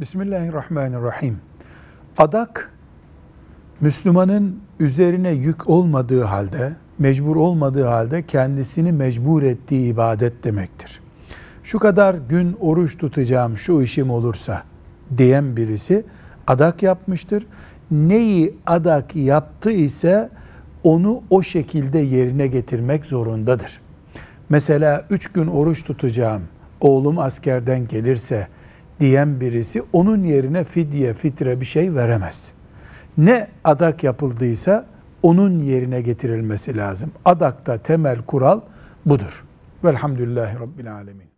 Bismillahirrahmanirrahim. Adak, Müslümanın üzerine yük olmadığı halde, mecbur olmadığı halde kendisini mecbur ettiği ibadet demektir. Şu kadar gün oruç tutacağım şu işim olursa diyen birisi adak yapmıştır. Neyi adak yaptı ise onu o şekilde yerine getirmek zorundadır. Mesela üç gün oruç tutacağım, oğlum askerden gelirse diyen birisi onun yerine fidye, fitre bir şey veremez. Ne adak yapıldıysa onun yerine getirilmesi lazım. Adakta temel kural budur. Velhamdülillahi Rabbil Alemin.